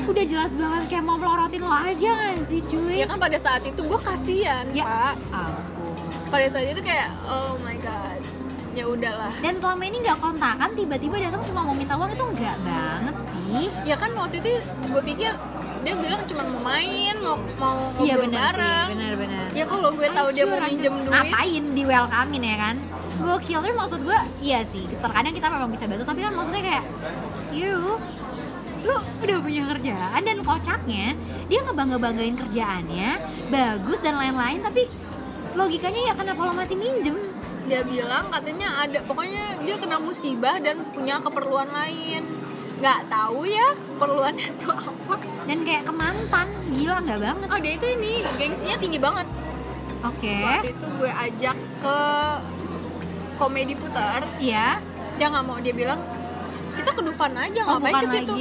udah jelas banget kayak mau melorotin lo aja gak sih cuy? ya kan pada saat itu gue kasihan Ya. pak. Ampun pada saat itu kayak oh my god. Ya udahlah. Dan selama ini nggak kontakan tiba-tiba datang cuma mau minta uang itu enggak banget sih. Ya kan waktu itu gue pikir dia bilang cuma mau main mau mau Iya ngobrol benar bareng. sih, benar-benar ya kalau gue tahu dia mau minjem duit. Ngapain di welcomein ya kan? Gokil, tapi maksud gue iya sih Terkadang kita memang bisa bantu Tapi kan maksudnya kayak You Lu udah punya kerjaan Dan kocaknya Dia ngebangga-banggain kerjaannya Bagus dan lain-lain Tapi logikanya ya kenapa lo masih minjem. Dia bilang katanya ada pokoknya dia kena musibah dan punya keperluan lain. Nggak tahu ya keperluannya itu apa. Dan kayak ke mantan gila nggak banget. Oh dia itu ini gengsinya tinggi banget. Oke. Waktu itu gue ajak ke komedi putar iya. Dia nggak mau dia bilang kita ke Dufan aja oh ngapain ke situ?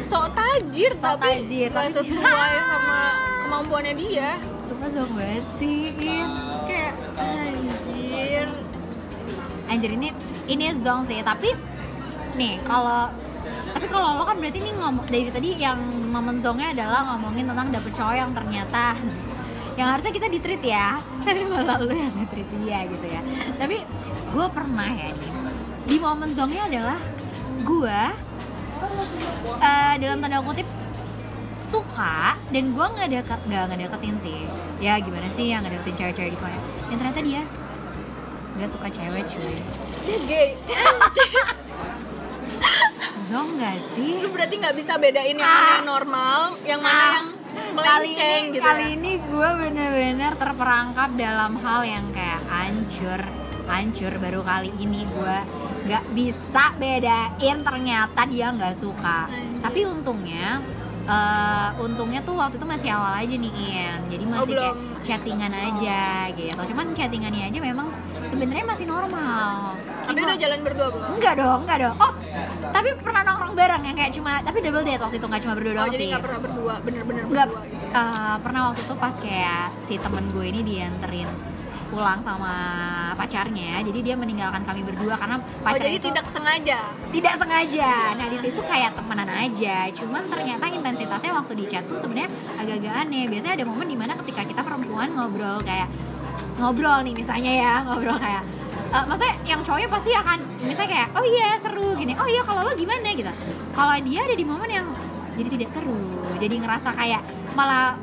sok tajir Sok tapi tajir, tapi- sesuai sama kemampuannya dia. Suka zong banget sih kayak anjir. Anjir ini ini zong sih tapi nih kalau tapi kalau lo kan berarti ini ngomong dari tadi yang momen zongnya adalah ngomongin tentang dapet cowok yang ternyata yang harusnya kita di treat ya. Tapi malah lo yang di treat dia gitu ya. Tapi gue pernah ya nih di momen zongnya adalah gue eh, dalam tanda kutip suka dan gue nggak deket nggak nggak deketin sih. Ya gimana sih yang nggak deketin cewek-cewek gitu ya dan ternyata dia nggak suka cewek cuy. Dia gay. Zong nggak sih? Lu berarti nggak bisa bedain yang mana yang normal yang mana Ah. yang kali melenceng ini gitu kali ya. ini gue bener-bener terperangkap dalam hal yang kayak hancur hancur baru kali ini gue nggak bisa bedain ternyata dia nggak suka Anjir. tapi untungnya eh, untungnya tuh waktu itu masih awal aja nih Ian jadi masih belum. kayak chattingan aja gitu cuman chattingannya aja memang sebenarnya masih normal tapi udah jalan berdua belum Enggak dong, enggak dong. Oh, tapi pernah nongkrong bareng yang kayak cuma tapi double date waktu itu nggak cuma berdua oh doang jadi sih. nggak pernah berdua bener-bener Enggak, berdua gitu eh, pernah waktu itu pas kayak si temen gue ini dianterin pulang sama pacarnya jadi dia meninggalkan kami berdua karena oh pacarnya jadi itu tidak sengaja? Tidak sengaja. Nah di situ kayak temenan aja. Cuman ternyata intensitasnya waktu di chat pun sebenarnya agak-agak aneh. Biasanya ada momen di mana ketika kita perempuan ngobrol kayak ngobrol nih misalnya ya ngobrol kayak eh, maksudnya yang cowoknya pasti akan misalnya kayak oh iya seru gini. Oh iya kalau lo gimana? gitu. Kalau dia ada di momen yang jadi tidak seru. Jadi ngerasa kayak malah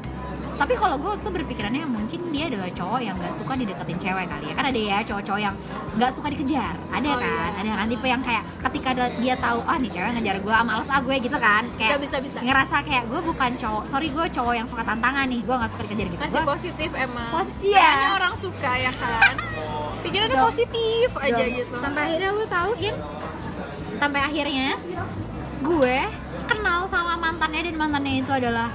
tapi kalau gue tuh berpikirannya mungkin dia adalah cowok yang nggak suka dideketin cewek kali ya. Kan ada ya cowok-cowok yang nggak suka dikejar. Ada Oh, kan? iya. ada kan? Tipe yang kayak ketika dia tahu ah nih cewek ngejar gue ah males ah gue gitu kan. Bisa kayak bisa bisa ngerasa kayak gue bukan cowok sorry gue cowok yang suka tantangan nih gue nggak suka dikejar gitu. Masih gue positif emang. Posi- iya. Kayaknya orang suka ya kan? Pikirannya Dong. positif aja gitu. Sampai akhirnya lu tahu In sampai akhirnya gue kenal sama mantannya dan mantannya itu adalah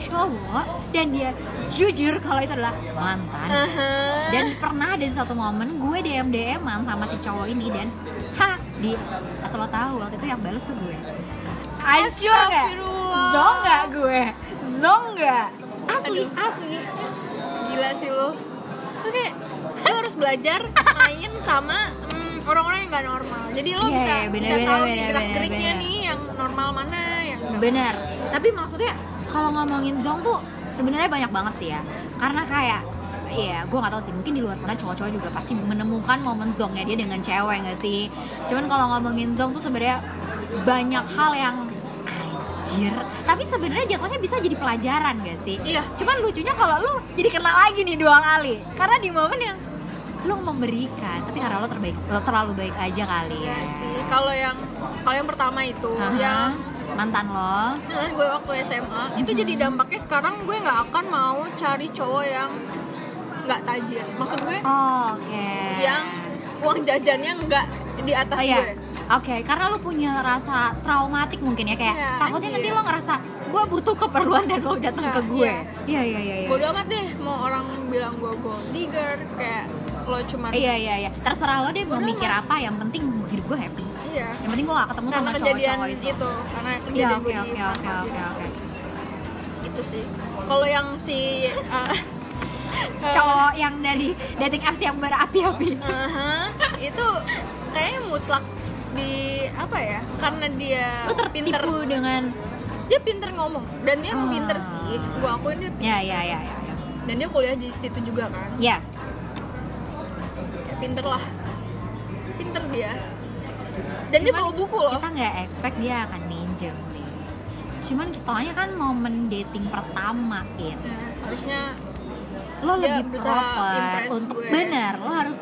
cowok dan dia jujur kalau itu adalah mantan. Aha. dan pernah ada di suatu momen gue DM DM-an sama si cowok ini dan ha di asal lo tahu waktu itu yang balas tuh gue. Hancur nggak zong nggak gue zong nggak asli Aduh. asli. Gila sih lo oke lo harus belajar main sama mm, orang-orang yang gak normal. Jadi lo Iya, bisa iya, bener, bisa bener, tahu bener, gerak-geriknya bener. nih yang normal mana yang benar. tapi maksudnya kalau ngomongin zong tuh sebenarnya banyak banget sih ya karena kayak Iya, gue gak tahu sih. Mungkin di luar sana cowok-cowok juga pasti menemukan momen zongnya dia dengan cewek gak sih? Cuman kalau ngomongin zong tuh sebenarnya banyak hal yang anjir. Tapi sebenarnya jatuhnya bisa jadi pelajaran gak sih? Iya. Cuman lucunya kalau lu jadi kena lagi nih dua kali. Karena di momen yang lu memberikan, tapi karena lo terbaik, lo terlalu baik aja kali Iya ya. sih kalau yang kalau yang pertama itu Aha. yang mantan lo. eh, gue waktu SMA itu jadi dampaknya sekarang gue nggak akan mau cari cowok yang nggak tajir maksud gue Oh, Oke. yang uang jajannya nggak di atas Oh iya. gue Oke, karena lu punya rasa traumatik mungkin ya kayak Iya, takutnya anjir. nanti lo ngerasa gue butuh keperluan dan lo datang Iya, ke gue. iya. Iya iya iya iya. bodo amat deh mau orang bilang gue gold digger kayak lo cuman Iya iya iya. Terserah lo deh mau mikir apa, yang penting hidup gue happy. Iya Yang penting gue gak ketemu sama kejadian cowok-cowok itu. itu. karena Iya kejadian oke gue di oke oke oke oke. itu sih kalau yang si uh, uh, Cowok yang dari dating apps yang berapi-api. aha, itu kayaknya mutlak di apa ya karena dia Lu pinter tertipu dengan dia pinter ngomong dan dia Ah. pinter sih gua akuin dia ya ya ya ya. ya. dan dia kuliah di situ juga kan Ya, kayak pinter lah pinter dia dan dia Cuman bawa buku loh kita nggak expect dia akan minjem sih. Cuman soalnya kan momen dating pertama, In. Nah, harusnya lo Dia lebih proper untuk gue. bener lo harus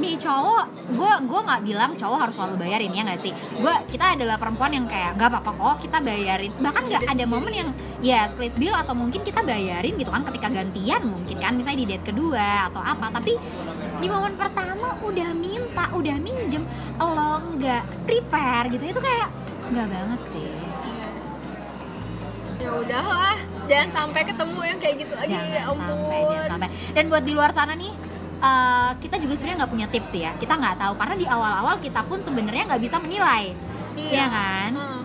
nih cowok gue gue nggak bilang cowok harus selalu bayarin ya nggak sih gue kita adalah perempuan yang kayak nggak apa-apa kok kita bayarin bahkan nggak ada momen yang ya split bill atau mungkin kita bayarin gitu kan ketika gantian mungkin kan misalnya di date kedua atau apa tapi di momen pertama udah minta udah minjem lo nggak prepare gitu itu kayak nggak banget sih. Ya udahlah jangan sampai ketemu yang kayak gitu lagi jangan ya ampun. sampai jangan sampai. Dan buat di luar sana nih eh, kita juga sebenarnya nggak punya tips ya. Kita nggak tahu karena di awal-awal kita pun sebenarnya nggak bisa menilai. Iya. Kan? Heeh.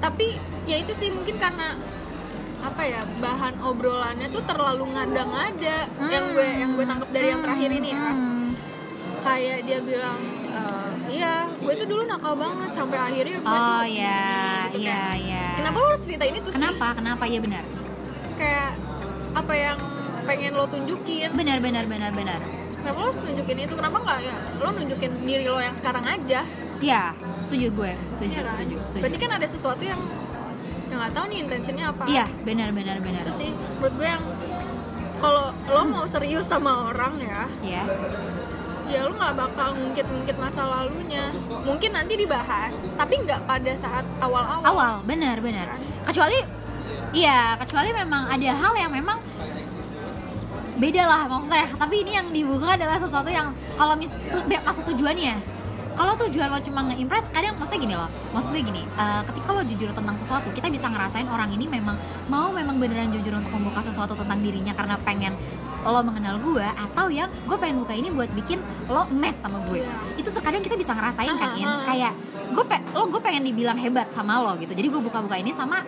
tapi ya itu sih mungkin karena apa ya bahan obrolannya tuh terlalu ngada-ngada. Yang gue yang gue tangkap dari yang terakhir ini ya. Hmm. Kayak dia bilang "Eh, iya gue tuh dulu nakal banget sampai akhirnya gue tuh oh ya gitu iya kan. iya. Kenapa lo harus ceritain itu sih? Kenapa? Kenapa? Ya benar. Kayak apa yang pengen lo tunjukin. Benar benar benar benar. Kenapa lo harus nunjukin itu? Kenapa nggak ya lo nunjukin diri lo yang sekarang aja? Ya setuju gue setuju Iya kan? setuju setuju. Berarti kan ada sesuatu yang yang nggak tahu nih intentionnya apa. Iya benar benar benar. Itu sih menurut gue yang kalau lo mau serius sama orang ya ya ya lo nggak bakal ngungkit-ngungkit masa lalunya. Mungkin nanti dibahas tapi nggak pada saat awal-awal. Awal benar benar. Kecuali iya kecuali memang ada hal yang memang beda lah maksudnya. Tapi ini yang dibuka adalah sesuatu yang kalau mis tu, maksud tujuannya kalau tujuan lo cuma nge-impress kadang maksudnya gini loh maksud gue gini eh, ketika lo jujur tentang sesuatu kita bisa ngerasain orang ini memang mau memang beneran jujur untuk membuka sesuatu tentang dirinya karena pengen lo mengenal gue atau yang gue pengen buka ini buat bikin lo mess sama gue Iya. itu terkadang kita bisa ngerasain kan aha. kayak gue pe lo gue pengen dibilang hebat sama lo gitu jadi gue buka-buka ini sama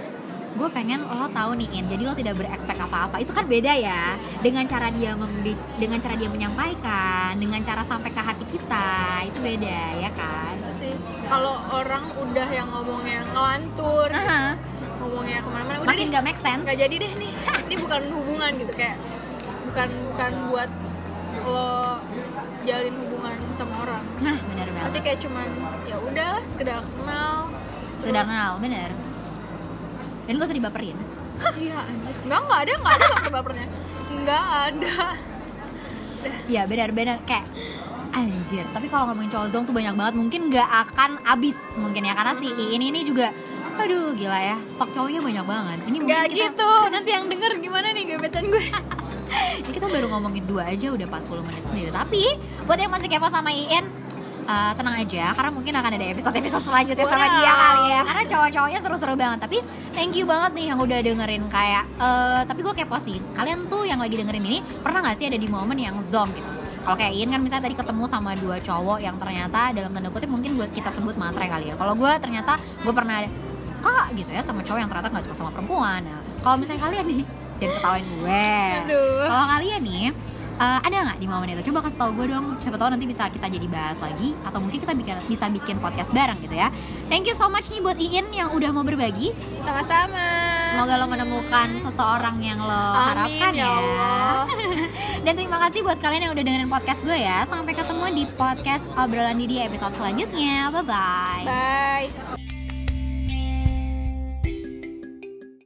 gue pengen lo tahu nih In jadi lo tidak berekspek apa-apa. Itu kan beda ya. Dengan cara dia membi- dengan cara dia menyampaikan dengan cara sampai ke hati kita itu beda ya kan? Itu sih. Kalau orang udah yang ngomongnya ngelantur Aha, ngomongnya ke mana-mana udah makin deh gak make sense. Nggak jadi deh nih. Ini bukan hubungan gitu kayak bukan bukan buat lo jalin hubungan sama orang. Nah benar nanti banget. kayak cuman ya udah sekedar kenal terus- kenal bener dan gak usah dibaperin. Iya anjir. Nggak nggak ada nggak ada baper bapernya. Nggak ada. Iya benar-benar kayak anjir. Tapi kalau ngomongin cowok zong tuh banyak banget. Mungkin nggak akan abis mungkin ya. Karena si Iin ini juga aduh gila ya. Stok cowoknya banyak banget. Ini mungkin nggak kita gitu. Nanti yang denger gimana nih gebetan gue? Ini kita baru ngomongin dua aja udah 40 menit sendiri. Tapi buat yang masih kepo sama Iin eh, tenang aja karena mungkin akan ada episode-episode selanjutnya sama dia kali ya. Karena cowok-cowoknya seru-seru banget. Tapi thank you banget nih yang udah dengerin kayak eh, tapi gue kepo sih. Kalian tuh yang lagi dengerin ini pernah gak sih ada di momen yang zong gitu? Kalau kayak Iin kan misalnya tadi ketemu sama dua cowok yang ternyata dalam tanda kutip mungkin buat kita sebut matre kali ya. Kalau gue ternyata gue pernah suka gitu ya sama cowok yang ternyata nggak suka sama perempuan. Nah kalau misalnya kalian nih jangan ketawain gue. Kalau kalian nih eh, ada nggak di momen itu? Coba kasih tau gue dong. Siapa tahu nanti bisa kita jadi bahas lagi atau mungkin kita bikin, bisa bikin podcast bareng gitu ya. Thank you so much nih buat Iin yang udah mau berbagi. sama-sama Semoga lo menemukan seseorang yang lo harapkan Amin ya Allah. Dan terima kasih buat kalian yang udah dengerin podcast gue ya. Sampai ketemu di podcast obrolan di episode selanjutnya. Bye bye. bye